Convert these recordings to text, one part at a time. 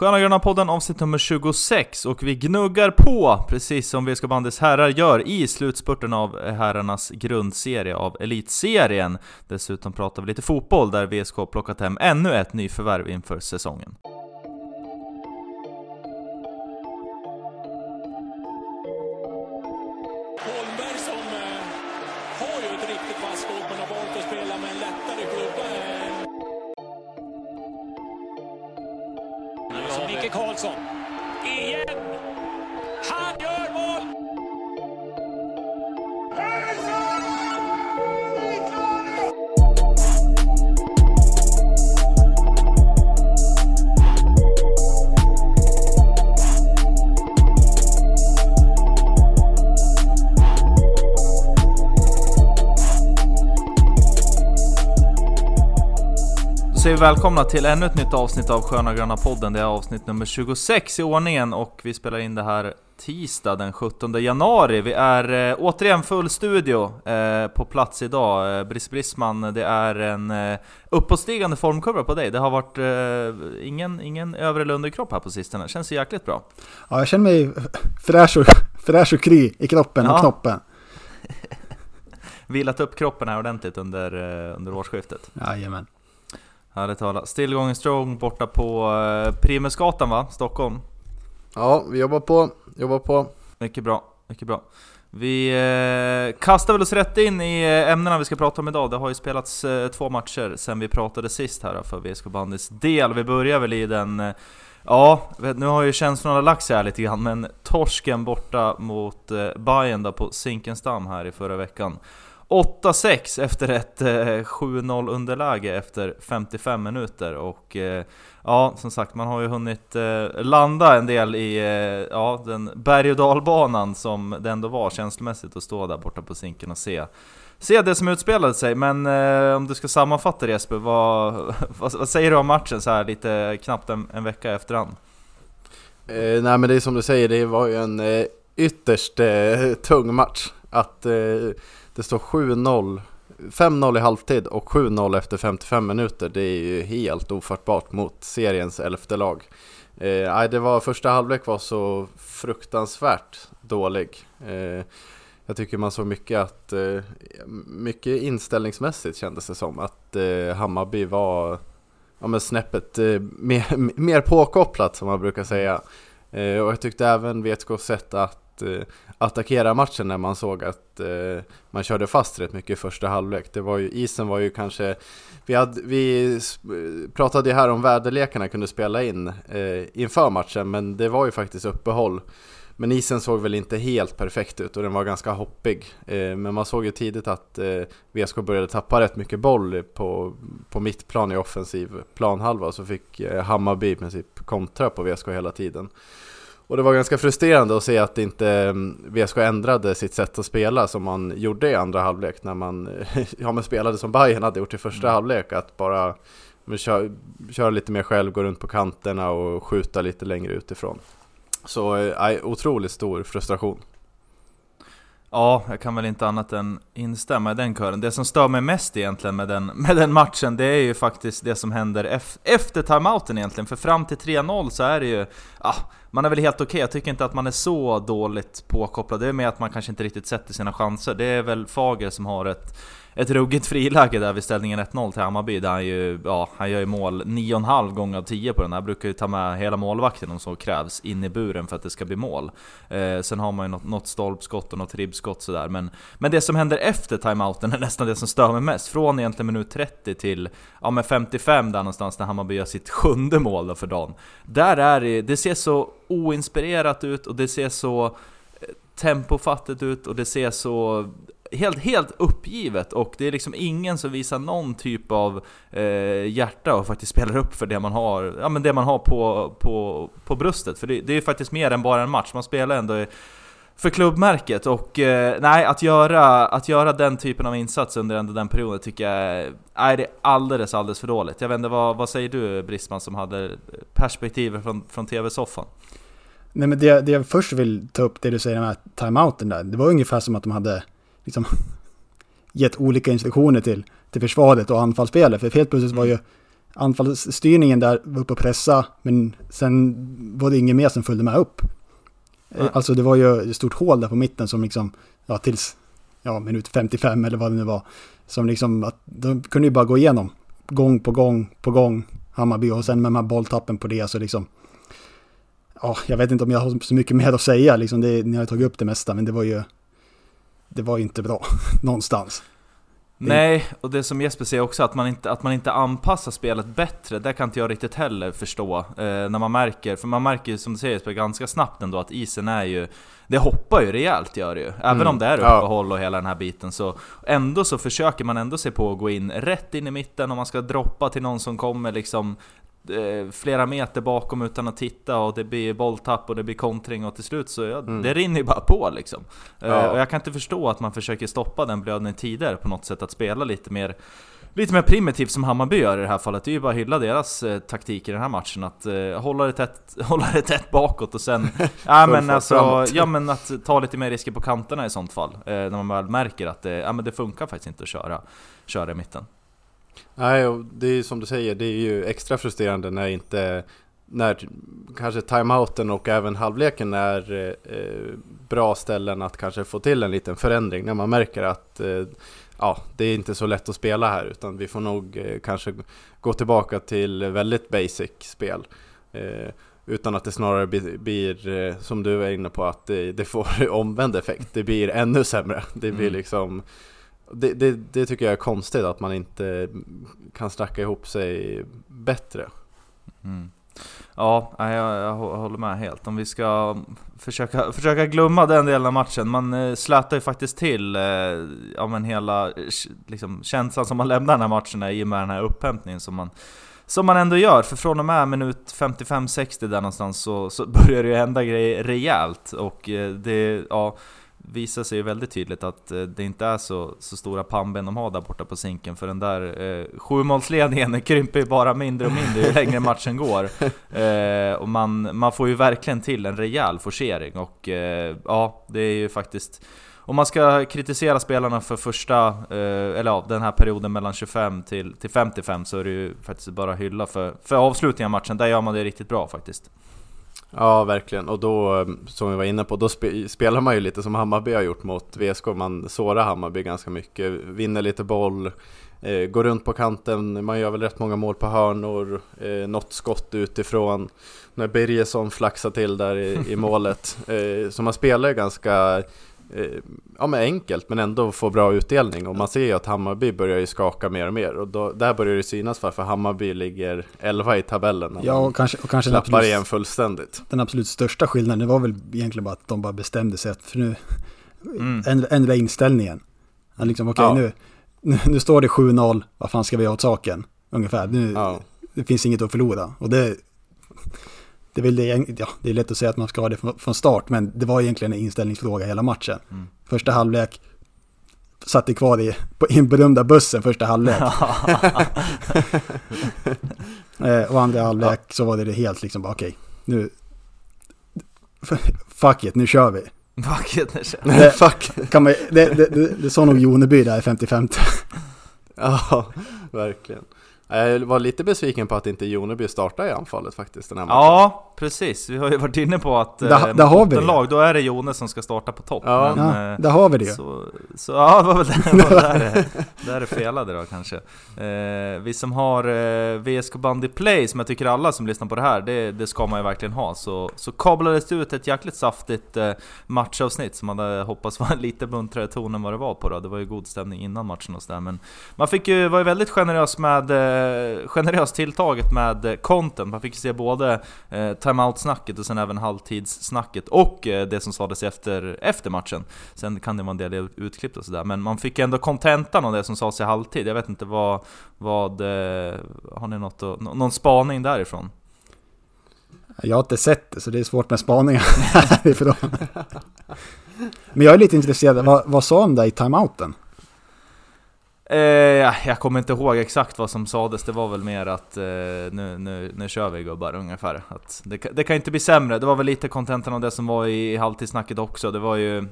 Sköna Gröna podden avsnitt nummer 26 och vi gnuggar på, precis som VSK Bandys herrar gör i slutspurten av herrarnas grundserie av Elitserien. Dessutom pratar vi lite fotboll där VSK plockat hem ännu ett nyförvärv inför säsongen. Välkomna till ännu ett nytt avsnitt av Sköna Gröna Podden. Det är avsnitt nummer 26 i ordningen och vi spelar in det här tisdag den 17 januari. Vi är eh, återigen full studio eh, på plats idag. Eh, Briss Brissman, det är en eh, uppåtstigande formkurva på dig. Det har varit eh, ingen, ingen övre eller underkropp här på sistone. Känns ju jäkligt bra. Ja, jag känner mig fräsch och, fräsch och kry i kroppen Ja. och knoppen. Vilat upp kroppen här ordentligt under, eh, under årsskiftet. Jajamän. Härligt att höra. Still going strong borta på eh, Primusgatan va? Stockholm. Ja, vi jobbar på, jobbar på. Mycket bra, mycket bra. Vi eh, kastar väl oss rätt in i eh, ämnena vi ska prata om idag. Det har ju spelats två matcher sen vi pratade sist här för VSK Bandys del. Vi börjar väl i den... Ja, nu har ju känslorna lagt sig här lite grann, men torsken borta mot Bayern då på Zinkensdamm här i förra veckan. 8-6 efter ett eh, 7-0 underläge efter 55 minuter och eh, ja, som sagt man har ju hunnit eh, landa en del i eh, ja, den berg och dalbanan som det ändå var känslomässigt att stå där borta på Zinken och se Se det som utspelade sig, men eh, om du ska sammanfatta det Jesper, vad, vad, vad säger du om matchen så här lite knappt en, en vecka efterhand? Eh, nej men det är som du säger, det var ju en eh, ytterst eh, tung match. Att eh, det står 7-0, 5-0 i halvtid och 7-0 efter 55 minuter, det är ju helt ofattbart mot seriens elfte lag. Eh, det var, första halvlek var så fruktansvärt dålig. Eh, jag tycker man såg mycket att, eh, mycket inställningsmässigt kändes det som att eh, Hammarby var ja, men snäppet eh, mer, mer påkopplat som man brukar säga. Eh, och jag tyckte även VSK sett att eh, attackera matchen när man såg att eh, man körde fast rätt mycket i första halvlek. Det var ju, isen var ju kanske, vi, hade, vi eh, pratade ju här om väderlekarna kunde spela in eh, inför matchen men det var ju faktiskt uppehåll. Men isen såg väl inte helt perfekt ut och den var ganska hoppig. Eh, men man såg ju tidigt att eh, VSK började tappa rätt mycket boll på, på mittplan i offensiv planhalva så fick Hammarby i princip kontra på VSK hela tiden. Och det var ganska frustrerande att se att inte mm, VSK ändrade sitt sätt att spela som man gjorde i andra halvlek när man ja, men spelade som Bayern hade gjort i första Mm. halvlek. Att bara köra, köra lite mer själv, gå runt på kanterna och skjuta lite längre utifrån. Så eh, otroligt stor frustration. Ja, jag kan väl inte annat än instämma i den kören. Det som stör mig mest egentligen med den, med den matchen, det är ju faktiskt det som händer efter timeouten egentligen. För fram till 3-0 så är det ju... Ah, man är väl helt okej, jag tycker inte att man är så dåligt påkopplad. Det är mer att man kanske inte riktigt sätter sina chanser. Det är väl Fager som har ett, ett ruggigt friläge där vid ställningen 1-0 till Hammarby. Där han ju, ja, han gör ju mål 9,5 gånger av 10 på den här. Brukar ju ta med hela målvakten om så krävs in i buren för att det ska bli mål. Eh, sen har man ju något, något stolpskott och något ribbskott sådär. Men, men det som händer efter timeouten är nästan det som stör mig mest. Från egentligen minut 30 till ja, men 55 där någonstans när Hammarby gör sitt sjunde mål då för dagen. Där är det, det ser så oinspirerat ut och det ser så eh, tempofattigt ut och det ser så helt, helt uppgivet och det är liksom ingen som visar någon typ av eh, hjärta och faktiskt spelar upp för det man har, ja, men det man har på, på, på bröstet. För det, det är ju faktiskt mer än bara en match, man spelar ändå i, för klubbmärket och eh, nej, att göra, att göra den typen av insats under ändå den perioden tycker jag är, nej, det är alldeles, alldeles för dåligt. Jag vet inte, vad, vad säger du Brisman som hade perspektivet från, från TV-soffan? Nej men det, det jag först vill ta upp, det du säger med timeouten där, det var ungefär som att de hade liksom gett olika instruktioner till, till försvaret och anfallsspelet. För helt plötsligt var ju anfallsstyrningen där var uppe och pressa, men sen var det ingen mer som följde med upp. Nej. Alltså det var ju ett stort hål där på mitten som liksom, ja tills, ja minut 55 eller vad det nu var, som liksom, att de kunde ju bara gå igenom, gång på gång på gång, Hammarby, och sen med de här bolltappen på det så liksom, ja, jag vet inte om jag har så mycket mer att säga, liksom det, ni har tagit upp det mesta, men det var ju, det var inte bra någonstans. Nej, och det som Jesper säger också, att man inte, att man inte anpassar spelet bättre, det kan inte jag riktigt heller förstå. Eh, när man märker, för man märker ju som du säger Jesper, ganska snabbt ändå att isen är ju... Det hoppar ju rejält gör det ju. Även Mm, om det är uppehåll och hela den här biten så... Ändå så försöker man ändå se på att gå in rätt in i mitten och man ska droppa till någon som kommer liksom flera meter bakom utan att titta och det blir bolltapp och det blir kontring och till slut så ja, Mm. det rinner ju bara på liksom. Eh, Ja. och jag kan inte förstå att man försöker stoppa den blödningen tidigare på något sätt, att spela lite mer Lite mer primitivt som Hammarby gör i det här fallet, det är ju bara att hylla deras eh, taktik i den här matchen Att eh, hålla, det tätt, hålla det tätt bakåt och sen... ja men alltså, ja men att ta lite mer risker på kanterna i sånt fall eh, När man väl märker att det, ja, men det funkar faktiskt inte att köra, köra i mitten Nej, och det är som du säger, det är ju extra frustrerande när inte när kanske timeouten och även halvleken är eh, bra ställen att kanske få till en liten förändring när man märker att eh, ja, det är inte så lätt att spela här utan vi får nog eh, kanske gå tillbaka till väldigt basic spel. Eh, utan att det snarare blir, blir eh, som du är inne på, att det, det får omvänd effekt. Det blir ännu sämre. Det blir Mm. liksom det, det, det tycker jag är konstigt att man inte kan snacka ihop sig bättre. Mm. Ja, jag, jag håller med helt. Om vi ska försöka, försöka glömma den delen av matchen. Man eh, slätar ju faktiskt till eh, ja, men hela liksom, känslan som man lämnar den här matchen i och med den här upphämtningen som man, som man ändå gör. För från och med minut 55-60 där någonstans så, så börjar det ju hända grejer rejält. Och eh, det, ja, visar sig ju väldigt tydligt att eh, det inte är så, så stora pannben de har där borta på sinken för den där eh, sjumålsledningen krymper ju bara mindre och mindre ju längre matchen går. Eh, och man, man får ju verkligen till en rejäl forcering och eh, ja, det är ju faktiskt om man ska kritisera spelarna för första, eh, eller ja, den här perioden mellan 25 till, till 55 så är det ju faktiskt bara hylla för, för avslutningen av matchen, där gör man det riktigt bra faktiskt. Ja, verkligen. Och då, som vi var inne på, då spelar man ju lite som Hammarby har gjort mot VSK. Man sårar Hammarby ganska mycket, vinner lite boll, eh, går runt på kanten. Man gör väl rätt många mål på hörnor, eh, något skott utifrån. När Birgersson flaxar till där i, i målet. Eh, så man spelar ju ganska ja, men enkelt, men ändå får bra utdelning. Och man ser ju att Hammarby börjar ju skaka mer och mer. Och då, där börjar det synas varför Hammarby ligger 11 i tabellen. Ja, och kanske, och kanske klappar absolut, igen fullständigt. den absolut största skillnaden, det var väl egentligen bara att de bara bestämde sig att, för nu, Mm. ändra, ändra inställningen. Han liksom, okej Ja. nu, nu, nu står det 7-0, vad fan ska vi göra åt saken? Ungefär, nu, Ja. det finns inget att förlora. Och det, det, är väl det, ja, det är lätt att säga att man ska ha det från, från start, men det var egentligen en inställningsfråga hela matchen. Mm. Första halvlek, satt i kvar i, på, den berömda bussen första halvlek. eh, och andra halvlek så var det det helt liksom bara okej, nu, fuck it, nu kör vi. Vackert när det- Det- Fuck! Kan man, det, det, det, det sa nog Joneby där i 55. Ja, verkligen. Jag var lite besviken på att inte Joneby startade i anfallet faktiskt den här matchen. Ja, precis. Vi har ju varit inne på att eh, Där- har vi det. lag, då är det Jone som ska starta på topp. Ja. Men, Ja, eh, där har vi det. Så, så ja, det var väl där, det var där, det, där det felade då kanske. Eh, vi som har eh, VSK Bandy Play, som jag tycker alla som lyssnar på det här, det, det ska man ju verkligen ha. Så, så kablades det ut ett jäkligt saftigt eh, matchavsnitt som man hade hoppats var lite muntrare ton än vad det var på då. Det var ju god stämning innan matchen och sådär. Men man fick ju, var ju väldigt generös med, eh, generöst tilltaget med content. Man fick ju se både eh, timeout-snacket och sen även halvtidssnacket och eh, det som sades efter, efter matchen. Sen kan det vara en del utklippt och sådär, men man fick ändå kontentan av det som sades i halvtid. Jag vet inte vad, vad eh, har ni något, att- någon spaning därifrån? Jag har inte sett det så det är svårt med spaningar härifrån. Men jag är lite intresserad, vad, vad sa de där i timeouten? Eh, jag kommer inte ihåg exakt vad som sades, det var väl mer att eh, nu, nu, nu kör vi gubbar ungefär. Att det, kan- det kan inte bli sämre, det var väl lite kontentan av det som var i, i halvtidssnacket också. Det var ju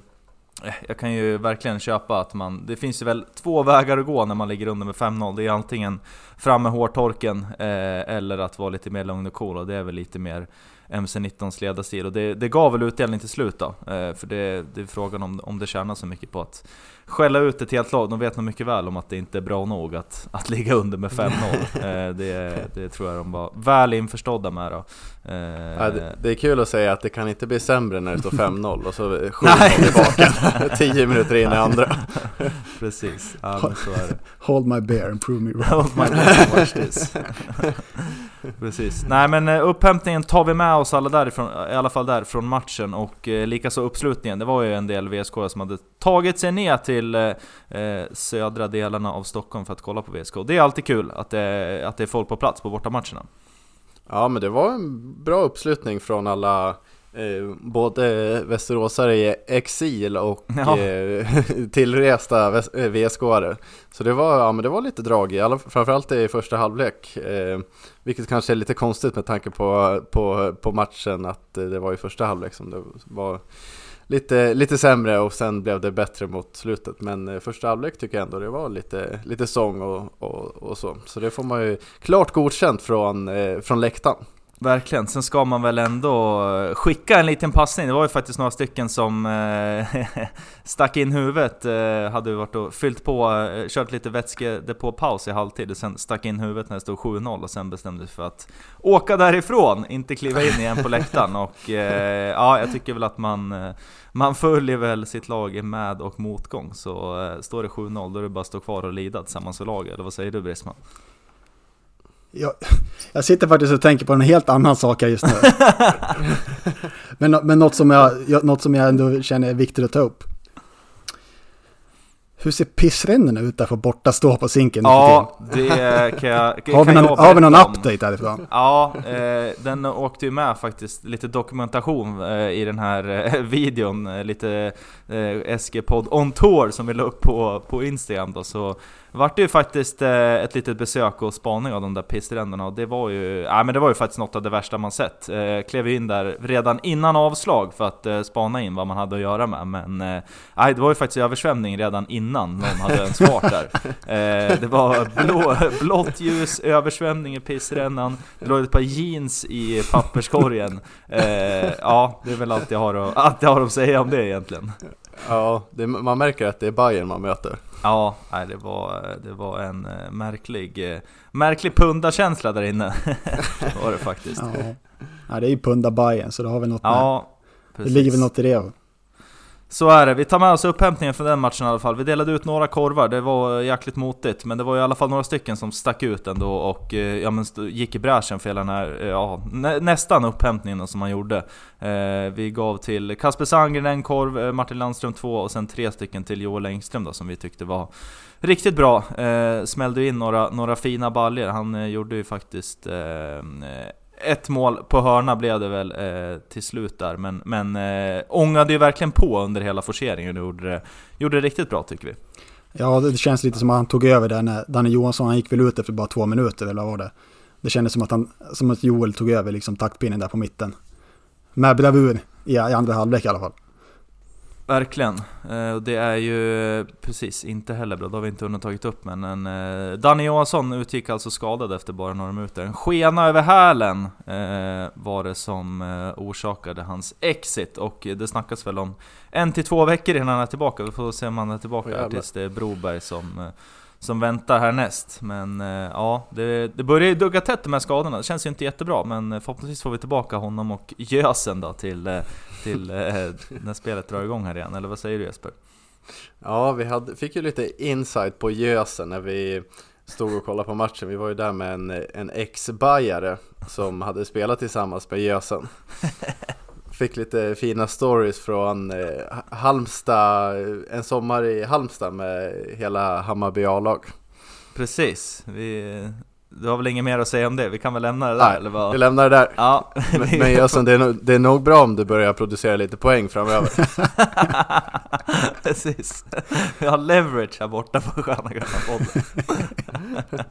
Eh, Jag kan ju verkligen köpa att man, det finns ju väl två vägar att gå när man ligger under med 5-0 Det är antingen fram med hårtorken eh, eller att vara lite mer lugn och cool och det är väl lite mer MC-19s ledarstil. Och det, det gav väl utdelning till slut då. Eh, För det, det är frågan om, om det tjänar så mycket på att skälla ut ett helt lag. De vet nog mycket väl om att det inte är bra nog att, att ligga under med 5-0 eh, det, det tror jag de var väl införstådda med då. Eh, Ja, det, det är kul att säga att det kan inte bli sämre när det står 5-0 och så 7-0 tillbaka. 10 minuter in i andra. Precis, ja men så är det. Hold my bear and prove me wrong. Hold my breath and watch this. Precis. Nej men eh, upphämtningen tar vi med oss alla därifrån, i alla fall där från matchen och eh, likaså uppslutningen. Det var ju en del VSK som hade tagit sig ner till eh, eh, södra delarna av Stockholm för att kolla på VSK. Det är alltid kul att det, att det är folk på plats på bortamatcherna. Ja men det var en bra uppslutning från alla eh, både västeråsare i exil och Ja. eh, tillresta väs- eh, VSK-are. Så det var, ja, men det var lite drag i, alla, framförallt i första halvlek. Eh, vilket kanske är lite konstigt med tanke på, på, på matchen att eh, det var i första halvlek som det var lite, lite sämre och sen blev det bättre mot slutet. Men eh, första halvlek tycker jag ändå det var lite, lite sång och, och, och så. Så det får man ju klart godkänt från, från läktaren. Verkligen, sen ska man väl ändå skicka en liten passning. Det var ju faktiskt några stycken som eh, stack in huvudet. Eh, hade varit och fyllt på, eh, kört lite vätskedepåpaus i halvtid och sen stack in huvudet när det stod 7-0 och sen bestämde sig för att åka därifrån, inte kliva in igen på läktaren. Och ja, jag tycker väl att man, man följer väl sitt lag i med och motgång. Så står det 7-0 då är det bara att stå kvar och lida tillsammans för laget. Eller vad säger du Brisman? Jag, jag sitter faktiskt och tänker på en helt annan sak här just nu. men men något, som jag, något som jag ändå känner är viktigt att ta upp. Hur ser pissrännorna ut där på borta stå på sinken Ja, det kan jag? Har vi någon, jag har vi någon update därifrån? Ja, eh, den åkte ju med faktiskt lite dokumentation eh, i den här eh, videon, eh, lite eh, SG-podd on tour som vi la upp på, på Instagram då, så vart det ju faktiskt eh, ett litet besök och spaning av de där pissränderna och det var ju, ja men det var ju faktiskt något av det värsta man sett. Eh, klev in där redan innan avslag för att eh, spana in vad man hade att göra med, men eh, det var ju faktiskt översvämning redan innan någon hade ens varit där. Eh, det var blå, blått ljus, översvämning i pissrännan, det låg ett par jeans i papperskorgen. Eh, ja, det är väl allt jag, har att, allt jag har att säga om det egentligen. Ja, det, man märker att det är Bayern man möter. Ja, nej, det, var, det var en eh, märklig, eh, märklig pundarkänsla där inne. det var det faktiskt. Ja. ja, det är ju punda Bayern så det har väl något med. Ja, Det precis. ligger väl något i det. Så är det, vi tar med oss upphämtningen från den matchen i alla fall. Vi delade ut några korvar, det var jäkligt motigt, men det var i alla fall några stycken som stack ut ändå och eh, ja, men gick i bräschen för hela den här, eh, ja, nä nästan upphämtningen som man gjorde. Eh, vi gav till Kasper Sandgren en korv, eh, Martin Landström två och sen tre stycken till Joel Engström då, som vi tyckte var riktigt bra. Eh, smällde in några, några fina baljer. han eh, gjorde ju faktiskt eh, ett mål på hörna blev det väl eh, till slut där, men, men eh, ångade ju verkligen på under hela forceringen och gjorde det, gjorde det riktigt bra tycker vi. Ja, det känns lite som att han tog över där när Danne Johansson, han gick väl ut efter bara två minuter eller vad var det? Det kändes som att, han, som att Joel tog över liksom taktpinnen där på mitten. Med bravur i, i andra halvlek i alla fall. Verkligen. Eh, det är ju precis, inte heller bra, det har vi inte hunnit tagit upp men en, eh, Danny Johansson utgick alltså skadad efter bara några minuter. En skena över hälen eh, var det som orsakade hans exit och det snackas väl om en till två veckor innan han är tillbaka. Vi får se om han är tillbaka här jävlar. tills det är Broberg som, som väntar härnäst. Men ja, det, det börjar ju dugga tätt med skadorna. Det känns ju inte jättebra men förhoppningsvis får vi tillbaka honom och Gösen då till, till eh, när spelet drar igång här igen. Eller vad säger du Jesper? Ja, vi hade, fick ju lite insight på Gösen när vi stod och kollade på matchen. Vi var ju där med en, en ex-bajare som hade spelat tillsammans med Gösen. Fick lite fina stories från eh, Halmstad, en sommar i Halmstad med hela Hammarby A-lag. Precis, vi du har väl inget mer att säga om det? Vi kan väl lämna det där Nej, eller vad? Vi lämnar det där. Ja, Men, men Jönsson, det, är nog- det är nog bra om du börjar producera lite poäng framöver. Precis. Vi har leverage här borta på Sköna Gröna podden.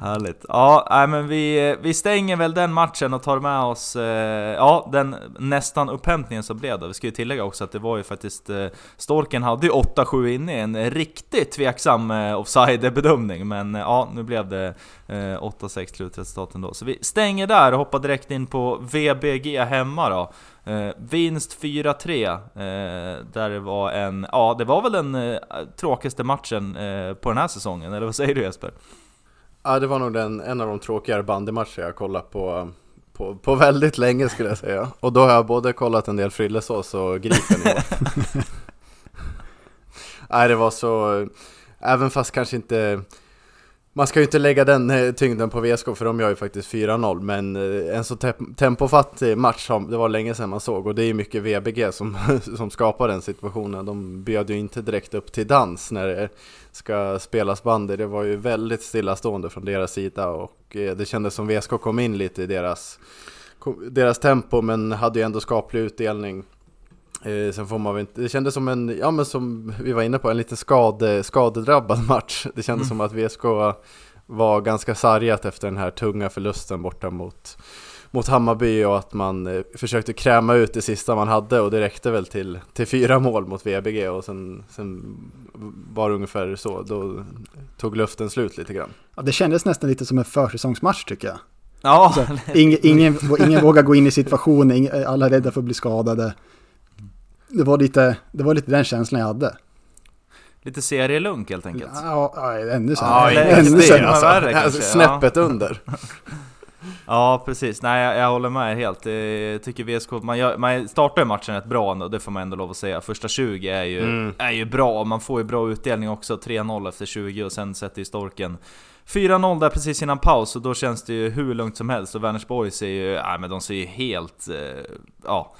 Härligt. Ja, nej, men vi, vi stänger väl den matchen och tar med oss eh, ja, den nästan upphämtningen som blev då. Vi ska ju tillägga också att det var ju faktiskt eh, Storken hade ju 8-7 inne i en riktigt tveksam eh, offside-bedömning men ja, nu blev det eh, 8-6 slutresultat ändå. Så vi stänger där och hoppar direkt in på VBG hemma då. Eh, vinst 4-3, eh, där det var en, ja det var väl den eh, tråkigaste matchen eh, på den här säsongen, eller vad säger du Jesper? Ja, det var nog den, en av de tråkigare bandymatcher jag kollat på, på, på väldigt länge skulle jag säga. Och då har jag både kollat en del Frillesås och Gripen. Nej, det var så, även fast kanske inte man ska ju inte lägga den eh, tyngden på VSK för de gör ju faktiskt 4-0 Men eh, en så te- tempofattig match som det var länge sedan man såg Och det är ju mycket VBG som, som skapar den situationen. De bjöd ju inte direkt upp till dans när det ska spelas bandy. Det var ju väldigt stillastående från deras sida Och eh, det kändes som VSK kom in lite i deras, deras tempo Men hade ju ändå skaplig utdelning. Eh, sen får man väl inte, det kändes som en, ja men som vi var inne på, en lite skade, skadedrabbad match. Det kändes som att VSK var ganska sargat efter den här tunga förlusten borta mot, mot Hammarby och att man eh, försökte kräma ut det sista man hade och det räckte väl till, till fyra mål mot VBG och sen, sen var det ungefär så, då tog luften slut lite grann. Ja, det kändes nästan lite som en försäsongsmatch tycker jag. Ja, Så, ingen, ingen, ingen vågar gå in i situationen, alla är rädda för att bli skadade. Det var lite, det var lite den känslan jag hade. lite serielunk helt enkelt. Ja, ja, ännu sen. Ja, ännu det, alltså. värre ja. Snäppet under. Ja precis, nej jag, jag håller med helt. Eh, Jag tycker VSK, man, gör, man startar ju matchen rätt bra ändå, det får man ändå lov att säga. Första 20 är ju, Mm. är ju bra, man får ju bra utdelning också. 3-0 efter 20 och sen sätter ju Storken 4-0 där precis innan paus och då känns det ju hur lugnt som helst. Och Vänersborg ser ju, nej men de ser ju helt, eh, ja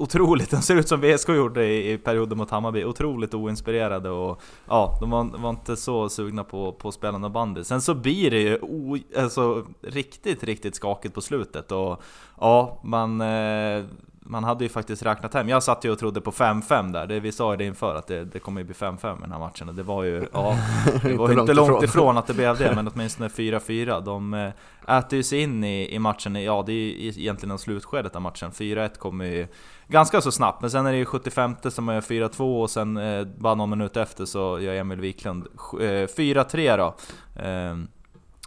Otroligt, de ser ut som VSK gjorde i, i perioden mot Hammarby, otroligt oinspirerade och ja, de var, var inte så sugna på, på spelande bandy. Sen så blir det ju o, alltså, riktigt, riktigt skakigt på slutet och ja, man, eh, man hade ju faktiskt räknat hem. Jag satt ju och trodde på 5-5 där, det, vi sa ju det inför att det, det kommer ju bli 5-5 i den här matchen och det var ju, ja, det var inte långt ifrån att det blev det, men åtminstone 4-4. De eh, äter ju sig in i, i matchen, ja det är ju egentligen slutskedet av matchen. 4-1 kommer ju ganska så snabbt, men sen är det ju 75 som gör 4-2 och sen eh, bara någon minut efter så gör Emil Wiklund eh, 4-3 då. Eh,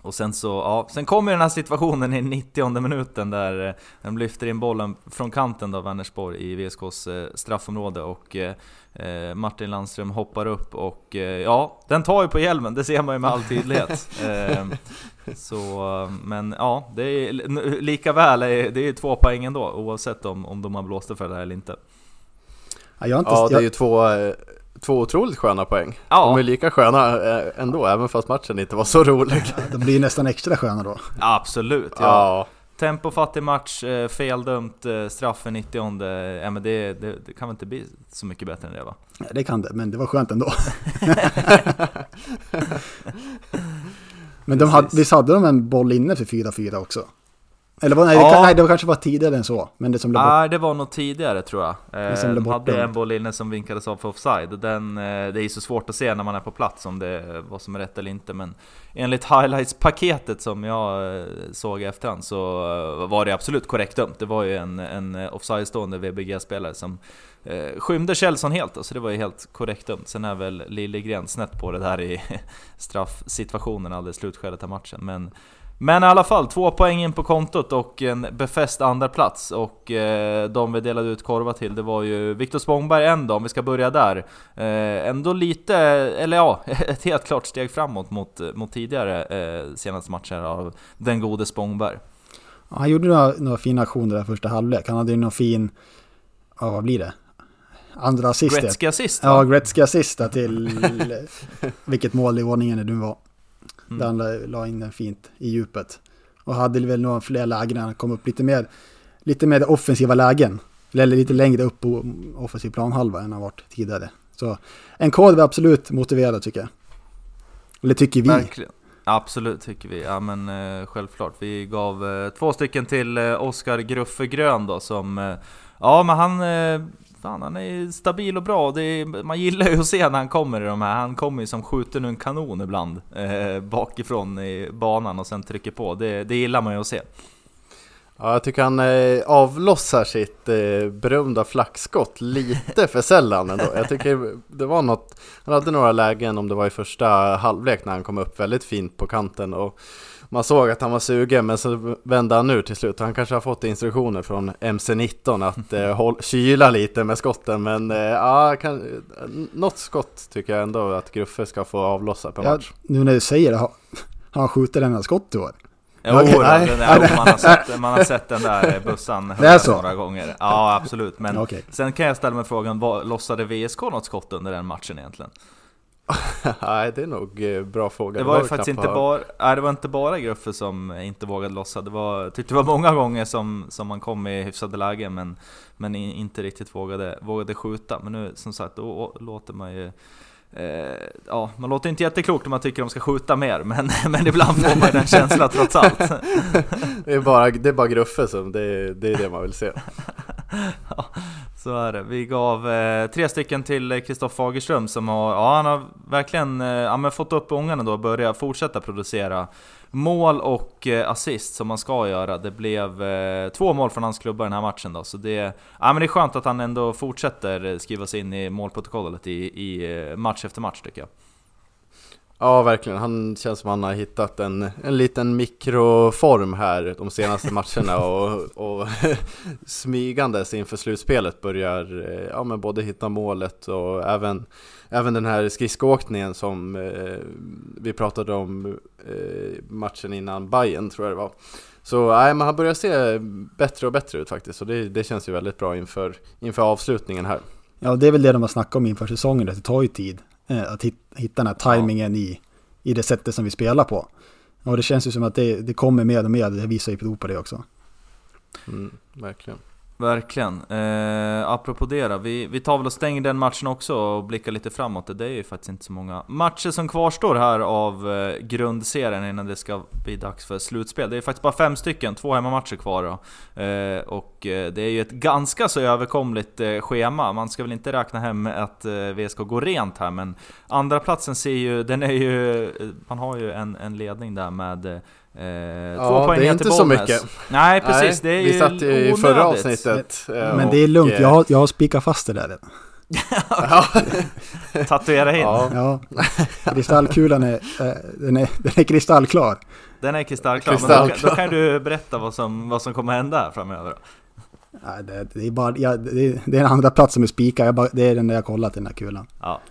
och sen så, ja, sen kommer den här situationen i 90 minuten där eh, de lyfter in bollen från kanten då, Vänersborg i VSKs eh, straffområde och eh, Martin Landström hoppar upp och ja, den tar ju på hjälmen, det ser man ju med all tydlighet. Eh, så, men ja, det är lika väl, det är ju två poäng ändå oavsett om, om de har blåst för det här eller inte. Ja, jag har inte, Ja, det är ju två, två otroligt sköna poäng. Ja. De är lika sköna eh, ändå, även fast matchen inte var så rolig. de blir nästan extra sköna då. Absolut, ja. Ja, Tempofattig match, eh, feldömt, eh, straff i 90 ja, men det, det, det kan väl inte bli så mycket bättre än det va? Ja, Det kan det, men det var skönt ändå. men de hade, visst hade de en boll inne för 4-4 också? Eller var, nej, Ja. det, nej, det var kanske var tidigare än så. Men det som blev bort. Det var nog tidigare tror jag. Eh, som blev de hade bortdömd. en boll inne som vinkades av för offside. Den, eh, det är ju så svårt att se när man är på plats om det vad som är rätt eller inte. Men enligt highlights-paketet som jag eh, såg i efterhand så eh, var det absolut korrekt dömt. Det var ju en, en offside-stående VBG-spelare som eh, skymde Kjellson helt. Så det var ju helt korrekt dömt. Sen är väl Liljegren snett på det där i straffsituationen alldeles slutskedet av matchen. Men men i alla fall, två poäng in på kontot och en befäst andra plats och eh, de vi delade ut korvar till det var ju Viktor Spångberg en då, om vi ska börja där. Eh, ändå lite, eller ja, ett helt klart steg framåt mot, mot tidigare eh, senaste matcher av den gode Spångberg. Ja, han gjorde några, några fina aktioner där första halvlek. Han hade ju någon fin, ja vad blir det? Andra assist. Gretzky assist? Ja, Gretzky assist till vilket mål i ordningen det nu var. Mm. Där han la- in den fint i djupet. Och hade väl några fler lägen när han kom upp lite mer, lite mer offensiva lägen. Eller lite längre upp på offensiv planhalva än han varit tidigare. Så en kod var absolut motiverad tycker jag. Eller tycker vi. Verkligen. Absolut tycker vi, ja men eh, självklart. Vi gav eh, två stycken till eh, Oskar Gruffe Grön då som... Eh, ja men han... Fan, han är stabil och bra. Det är, man gillar ju att se när han kommer i de här. Han kommer ju som skjuten ur en kanon ibland. Eh, bakifrån i banan och sen trycker på. Det, det gillar man ju att se. Ja, jag tycker han eh, avlossar sitt eh, berömda flackskott lite för sällan ändå. Jag tycker det var något, han hade några lägen om det var i första halvlek när han kom upp väldigt fint på kanten och man såg att han var sugen men så vände han ur till slut. Han kanske har fått instruktioner från MC-19 att eh, håll, kyla lite med skotten men eh, ja, kan, något skott tycker jag ändå att Gruffe ska få avlossa per Ja, match. nu när du säger det, har har han skjutit denna skott i år? Jo, nej. den där, man, har sett, man har sett den där så? några gånger. Ja, absolut. Men Okej. sen kan jag ställa mig frågan, vad, lossade VSK något skott under den matchen egentligen? Nej, det är nog eh, bra fråga. Det var ju väl faktiskt knappt inte bara, nej, det var inte bara Gruffe som inte vågade lossa. Det var, tyckte det var många gånger som, som man kom i hyfsade lägen men, men inte riktigt vågade, vågade skjuta. Men nu som sagt, då låter man ju Eh, ja, man låter inte jätteklokt om man tycker de ska skjuta mer, men, men ibland får man ju den känslan trots allt. Det är bara, det är bara Gruffe som, det, är- det är det man vill se. Ja, så är det. Vi gav eh, tre stycken till Kristoffer Fagerström som har, ja han har verkligen eh, ja, men fått upp ångarna då och börjat fortsätta producera mål och eh, assist som man ska göra. Det blev eh, två mål från hans klubba den här matchen då, så det, ja, men det är skönt att han ändå fortsätter skriva sig in i målprotokollet i, i eh, match efter match tycker jag. Ja, verkligen. Han känns som han har hittat en, en liten mikroform här de senaste matcherna och, och smygandes inför slutspelet börjar eh, ja, men både hitta målet och även, även den här skridskoåkningen som eh, vi pratade om eh, matchen innan Bayern tror jag det var. Så nej, men han börjar se bättre och bättre ut faktiskt och det, det känns ju väldigt bra inför, inför avslutningen här. Ja, det är väl det de har snackat om inför säsongen, att det tar ju tid Eh, att hitta den här tajmingen i, i det sättet som vi spelar på. Och det känns ju som att det, det kommer mer och mer, det visar ju prov på det också. Mm, verkligen. Verkligen. Eh, apropå det då, vi, vi tar väl och stänger den matchen också och blickar lite framåt. Det är ju faktiskt inte så många matcher som kvarstår här av eh, grundserien innan det ska bli dags för slutspel. Det är faktiskt bara fem stycken, två hemmamatcher kvar då. Eh, och eh, det är ju ett ganska så överkomligt eh, schema. Man ska väl inte räkna hem att eh, VSK går rent här, men andra platsen ser ju, den är ju, eh, man har ju en, en ledning där med eh, eh, Ja, två poäng det är inte så mycket. Nej precis, det är ju vi satt ju i förra avsnittet. eh, Men det är lugnt, eh, jag har, jag har spikat fast det där redan. Ja, Tatuera in. ja, Ja, kristallkulan är, eh, den är, den är kristallklar. Den är kristallklar, men då, kan- Kristallklar. då kan du berätta vad som, vad som kommer hända här framöver då. Nej, det, det, är bara, ja, det, är- det är en andra plats som är spikad, det är den där jag kollat den här kulan. Ja.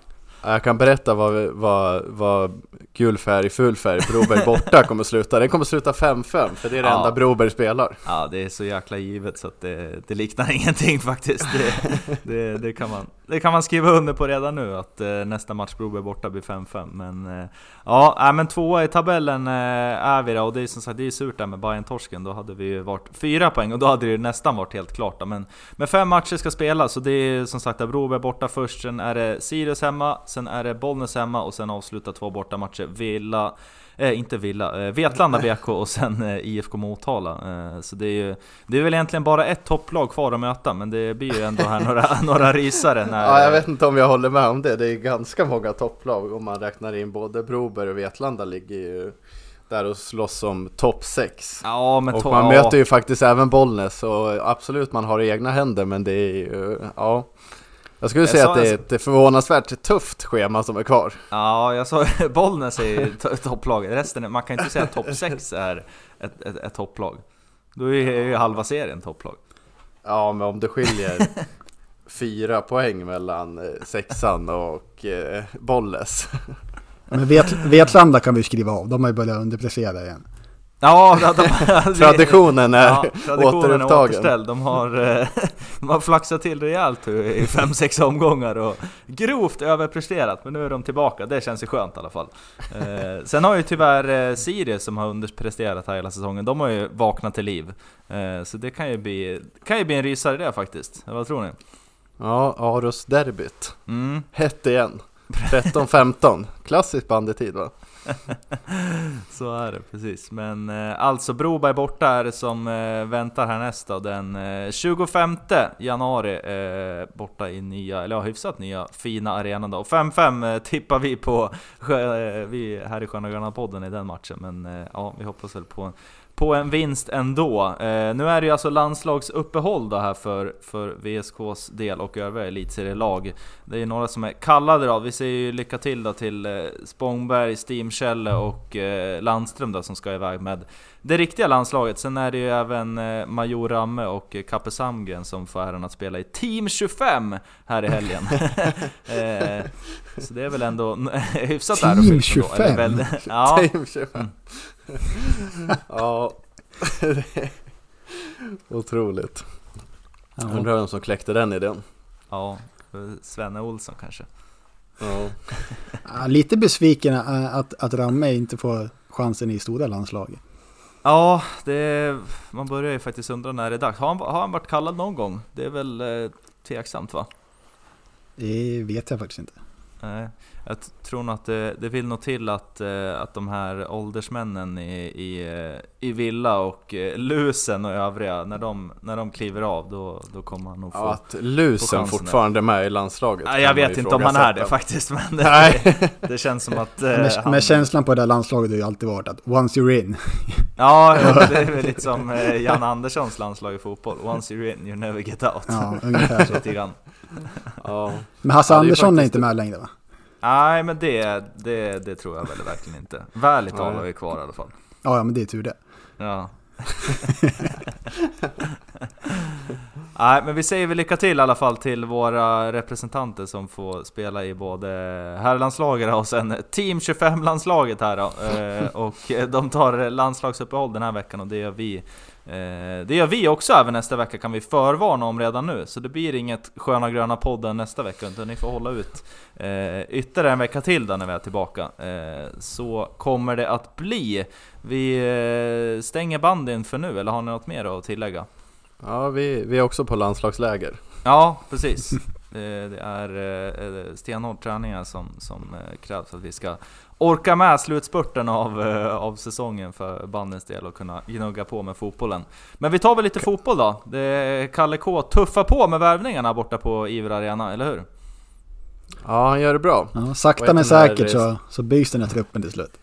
Jag kan berätta vad, vad, vad gul färg, full färg, Broberg borta kommer sluta. Den kommer sluta 5-5, för det är det Ja. enda Broberg spelar. ja, det är så jäkla givet så att det, det liknar ingenting faktiskt. Det, det, det, kan man, det kan man skriva under på redan nu, att eh, nästa match Broberg borta blir 5-5. Men eh, ja, men tvåa i tabellen eh, är vi då, och det är som sagt det är surt där med bayern torsken Då hade vi ju varit fyra poäng och då hade det ju nästan varit helt klart. Då. Men, men fem matcher ska spelas, så det är som sagt att Broberg borta först, sen är det Sirius hemma, sen är det Bollnäs hemma och sen avslutar två bortamatcher. Villa, eh, inte Villa, eh, Vetlanda BK och sen eh, IFK Motala. Eh, så det är ju, det är väl egentligen bara ett topplag kvar att möta, men det blir ju ändå här några, några rysare när... Ja, jag vet inte om jag håller med om det. Det är ganska många topplag om man räknar in både Broberg och Vetlanda ligger ju där och slåss om topp 6. Ja, men Och man möter ju faktiskt även Bollnäs och absolut man har egna händer men det är ju, ja. Jag skulle Jag säga att det är ett förvånansvärt tufft schema som är kvar. Ja, jag sa Bollnäs är ju to- topplaget. Resten, är- man kan inte säga att topp 6 är ett, ett, ett topplag. Då är ju halva serien topplag. Ja, men om det skiljer fyra poäng mellan eh, sexan och eh, Bollnäs. Men Vet, Vetlanda kan vi skriva av, de har ju börjat underprestera igen. Ja, de, Traditionen är ja, traditionen är återupptagen. återställd. De har, eh, de har flaxat till rejält i 5-6 omgångar och grovt överpresterat. Men nu är de tillbaka, det känns ju skönt i alla fall. Eh, sen har ju tyvärr eh, Sirius som har underpresterat här hela säsongen, de har ju vaknat till liv. Så det kan ju bli, kan ju bli en rysare det faktiskt. Vad tror ni? Ja, Aros derbyt. Mm. Hett igen. 13-15. Klassisk bandetid va? Så är det precis. Men eh, alltså Broberg borta är det som eh, väntar härnäst då. Den eh, 25 januari eh, borta i nya, eller ja, hyfsat nya fina arenan då. 5-5 eh, tippar vi på eh, vi här i Sköna Gröna podden i den matchen. Men eh, ja, vi hoppas väl på en på en vinst ändå. Eh, nu är det ju alltså landslagsuppehåll då här för, för VSKs del och övriga elitserielag. Det är ju några som är kallade då. Vi säger ju lycka till då till eh, Spångberg, Steamkälle och eh, Landström då som ska iväg med det riktiga landslaget. Sen är det ju även eh, Major Ramme och eh, Kappe Samgren som får äran att spela i Team 25 här i helgen. eh, så det är väl ändå hyfsat Team ändå, 25? eller väldigt- Ja, Team 25. ja, det är otroligt. Ja. Undrar vem som kläckte den idén. ja, Svenne Olsson kanske. Ja. Ja, lite besviken att, att Ramme inte får chansen i stora landslaget. Ja, det, man börjar ju faktiskt undra när det är dags. Har han, har han varit kallad någon gång? Det är väl eh, tveksamt va? Det vet jag faktiskt inte. Nej, jag tror nog att det, det vill nog till att, eh, att de här åldersmännen i, i, eh, i Villa och eh, Lusen och övriga, när de, när de kliver av då, då kommer han nog få... Ja, att Lusen fortfarande är med i landslaget. Kan jag vet inte om han är det faktiskt, men det, Nej. det känns som att... Men, han- men känslan på det här landslaget har ju alltid varit att once you're in. Ja, ja, det är väl lite som Jan Anderssons landslag i fotboll. Once you're in, you never get out. Ja, ungefär så. Lite grann. Ja. Men Hasse Ja, är Andersson är faktiskt inte det. med längre va? Nej, men det, det, det tror jag väl verkligen inte. Värligt Nej. talar vi kvar i alla fall. Ja, ja men det är tur det. Ja. Nej, men vi säger väl lycka till i alla fall till våra representanter som får spela i både herrlandslaget och sen Team 25-landslaget här då. Eh, Och de tar landslagsuppehåll den här veckan och det gör vi. Eh, Det gör vi också även nästa vecka kan vi förvarna om redan nu. Så det blir inget Sköna Gröna podden nästa vecka utan ni får hålla ut eh, ytterligare en vecka till då när vi är tillbaka. Eh, Så kommer det att bli. Vi eh, stänger banden för nu, eller har ni något mer att tillägga? Ja, vi, vi är också på landslagsläger. Ja, precis. Eh, Det är eh, stenhård träningar som, som krävs för att vi ska orka med slutspurten av, eh, av säsongen för bandens del och kunna gnugga på med fotbollen. Men vi tar väl lite fotboll då. Det är Kalle K tuffar på med värvningarna borta på Iver Arena, eller hur? Ja, han gör det bra. Ja, sakta men säkert så, så byggs den här truppen till slut.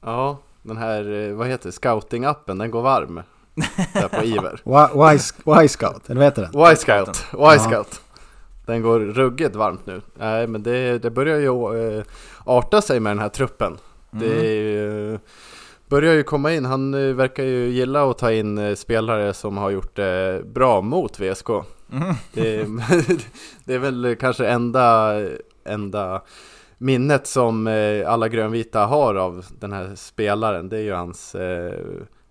Ja, den här, eh, vad heter scouting-appen, den går varm. Där på Iver. Y-scout, eller vad heter den? Y-scout, Y-scout. Den går ruggigt varmt nu. Nej, men det, det börjar ju eh, arta sig med den här truppen. Mm. Det eh, börjar ju komma in, han eh, verkar ju gilla att ta in eh, spelare som har gjort det bra mot VSK. Mm. Det, det är väl kanske enda, enda minnet som eh, alla grönvita har av den här spelaren. Det är ju hans,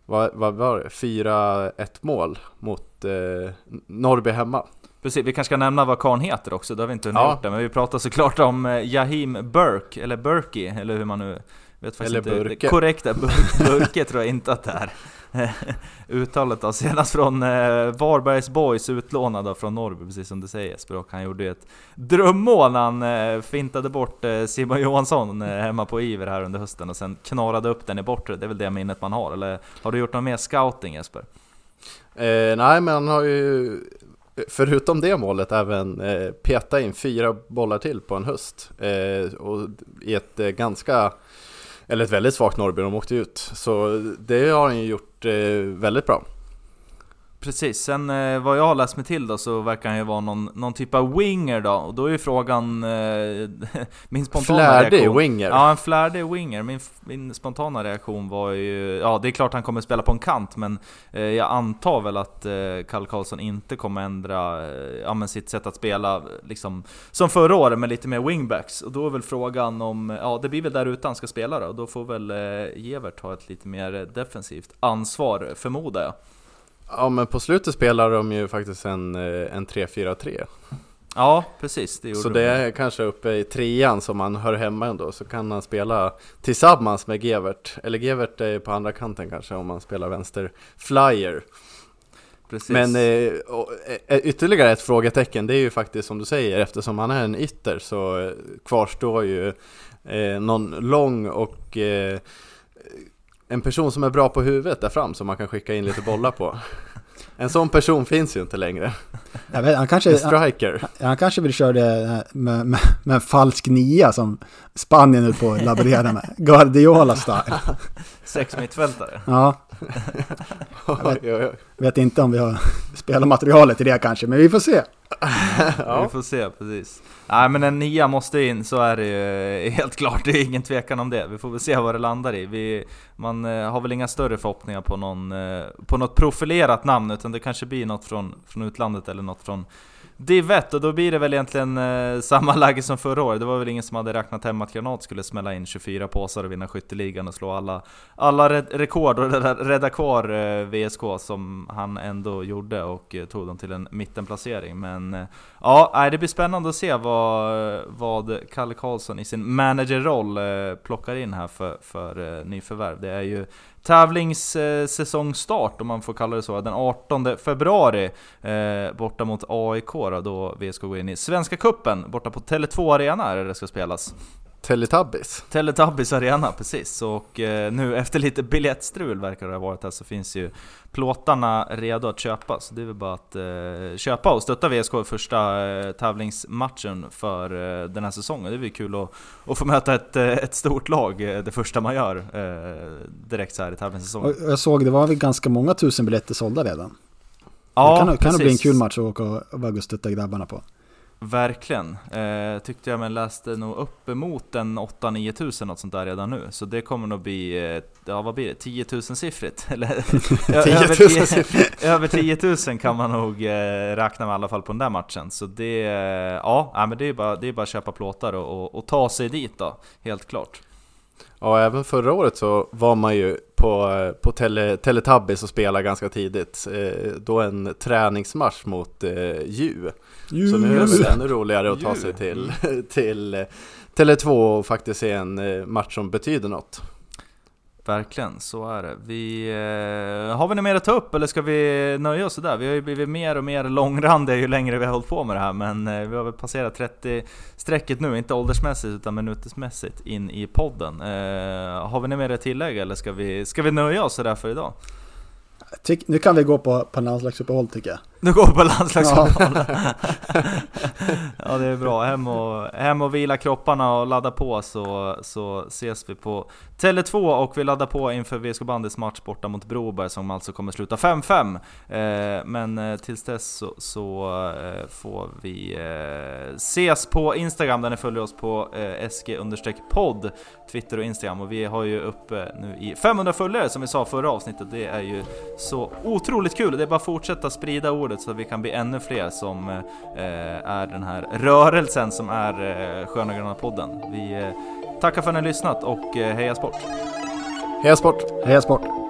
vad, vad var det, 4-1 mål mot eh, Norrby hemma. Precis, vi kanske ska nämna vad karln heter också, det har vi inte hunnit Ja. gjort det, men vi pratar såklart om eh, Jahim Burke, eller Burki, eller hur man nu vet faktiskt Eller inte det Burke. korrekta. Bur- Burke tror jag inte att det är. Uttalet då, senast från eh, Varbergs Boys, utlånad från Norrby, precis som du säger Jesper, och han gjorde ju ett drömmål när han eh, fintade bort eh, Simon Johansson eh, hemma på Iver här under hösten och sen knarade upp den i bortre, det är väl det minnet man har, eller har du gjort någon mer scouting Jesper? Eh, nej, men han har ju förutom det målet även eh, in fyra bollar till på en höst. Eh, och i ett eh, ganska, eller ett väldigt svagt Norrby, de åkte ut. Så det har han ju gjort eh, väldigt bra. Precis, sen eh, vad jag har läst mig till då så verkar han ju vara någon, någon typ av winger då, och då är ju frågan... Eh, min spontana Flärdig reaktion... winger. Ja, en flärdig winger. Min, min spontana reaktion var ju... Ja, det är klart han kommer spela på en kant, men eh, jag antar väl att eh, Kalle Karlsson inte kommer ändra eh, ja, men sitt sätt att spela liksom som förra året med lite mer wingbacks. Och då är väl frågan om... Ja, det blir väl där ute han ska spela då, och då får väl eh, Gevert ha ett lite mer defensivt ansvar, förmodar jag. Ja, men på slutet spelar de ju faktiskt en, eh, en 3-4-3. Ja, precis. Det gjorde Så de. det är kanske uppe i trean som han hör hemma ändå, så kan han spela tillsammans med Gevert. Eller Gevert är på andra kanten kanske om man spelar vänster flyer. Precis. Men eh, och, eh, ytterligare ett frågetecken, det är ju faktiskt som du säger, eftersom han är en ytter så kvarstår ju eh, någon lång och eh, en person som är bra på huvudet där fram som man kan skicka in lite bollar på. En sån person finns ju inte längre. Jag vet, han, En kanske, han, striker. han kanske vill köra det med, med, med en falsk nia som Spanien nu på att laborera med. Guardiola-style. Sex mittfältare. Ja, Oj, oj, oj. vet inte om vi har spelarmaterialet i det kanske, men vi får se. Ja. Vi får se, precis. Nej men en nia måste in, så är det ju eh, helt klart. Det är ingen tvekan om det. Vi får väl se vad det landar i. Vi, man eh, har väl inga större förhoppningar på, någon, eh, på något profilerat namn, utan det kanske blir något från, från utlandet eller något från Div 1, och då blir det väl egentligen eh, samma läge som förra året. Det var väl ingen som hade räknat hem att Granat skulle smälla in 24 påsar och vinna skytteligan och slå alla, alla re rekord och rädda, rädda kvar eh, VSK som han ändå gjorde och eh, tog dem till en mittenplacering. Men eh, ja, nej, det blir spännande att se vad, vad Kalle Karlsson i sin managerroll eh, plockar in här för, för eh, nyförvärv. Det är ju tävlingssäsongstart, om man får kalla det så, den 18 februari eh, borta mot AIK då, då VSK går in i Svenska Kuppen borta på Tele2 Arena är det det ska spelas. Teletubbies. Teletubbies Arena, precis. Och eh, nu efter lite biljettstrul verkar det ha varit här så finns ju plåtarna redo att köpa. Så det är väl bara att eh, köpa och stötta VSK i första eh, tävlingsmatchen för den här säsongen. Det blir kul att, att få möta ett, ett stort lag det första man gör direkt så här i tävlingssäsongen. Och jag såg det var väl ganska många tusen biljetter sålda redan. Ja, det kan, kan det bli en kul match att åka och vara och stötta grabbarna på. Verkligen. Eh, tyckte jag men läste nog uppemot en 8-9 tusen något sånt där redan nu. Så det kommer nog bli, eh, ja vad blir det, 10 000 siffrigt? Eller, 10 000 över, 10, över 10 000 kan man nog eh, räkna med i alla fall på den där matchen. Så det, eh, ja, men det är bara, det är bara att köpa plåtar och, och, och ta sig dit då, helt klart. Ja, även förra året så var man ju på, eh, på tele, Teletubbies och spelade ganska tidigt. Eh, då en träningsmatch mot eh, Ju. Så nu är det väl ännu roligare att ta sig till, till eh, Tele2 och faktiskt se en eh, match som betyder något. Verkligen, så är det. Vi, eh, har vi något mer att ta upp eller ska vi nöja oss där? Vi har ju blivit mer och mer långrandiga ju längre vi har hållit på med det här men eh, vi har väl passerat 30-strecket nu, inte åldersmässigt utan minutersmässigt in i podden. Eh, har vi något mer att tillägga eller ska vi, ska vi nöja oss där för idag? Tyck, nu kan vi gå på, på landslagsuppehåll tycker jag. Nu går på landslagsuppehåll. ja det är bra, hem och, hem och vila kropparna och ladda på så, så ses vi på Tele2 och vi laddar på inför VSK Bandys match borta mot Broberg som alltså kommer sluta 5-5. Eh, men eh, tills dess så, så eh, får vi eh, ses på Instagram där ni följer oss på eh, SG-podd, Twitter och Instagram och vi har ju uppe nu i 500 följare som vi sa förra avsnittet. Det är ju så otroligt kul. Det är bara att fortsätta sprida ordet så att vi kan bli ännu fler som eh, är den här rörelsen som är eh, Sköna Gröna podden. Vi eh, tackar för att ni har lyssnat och eh, heja sport! Heja sport! Heja sport!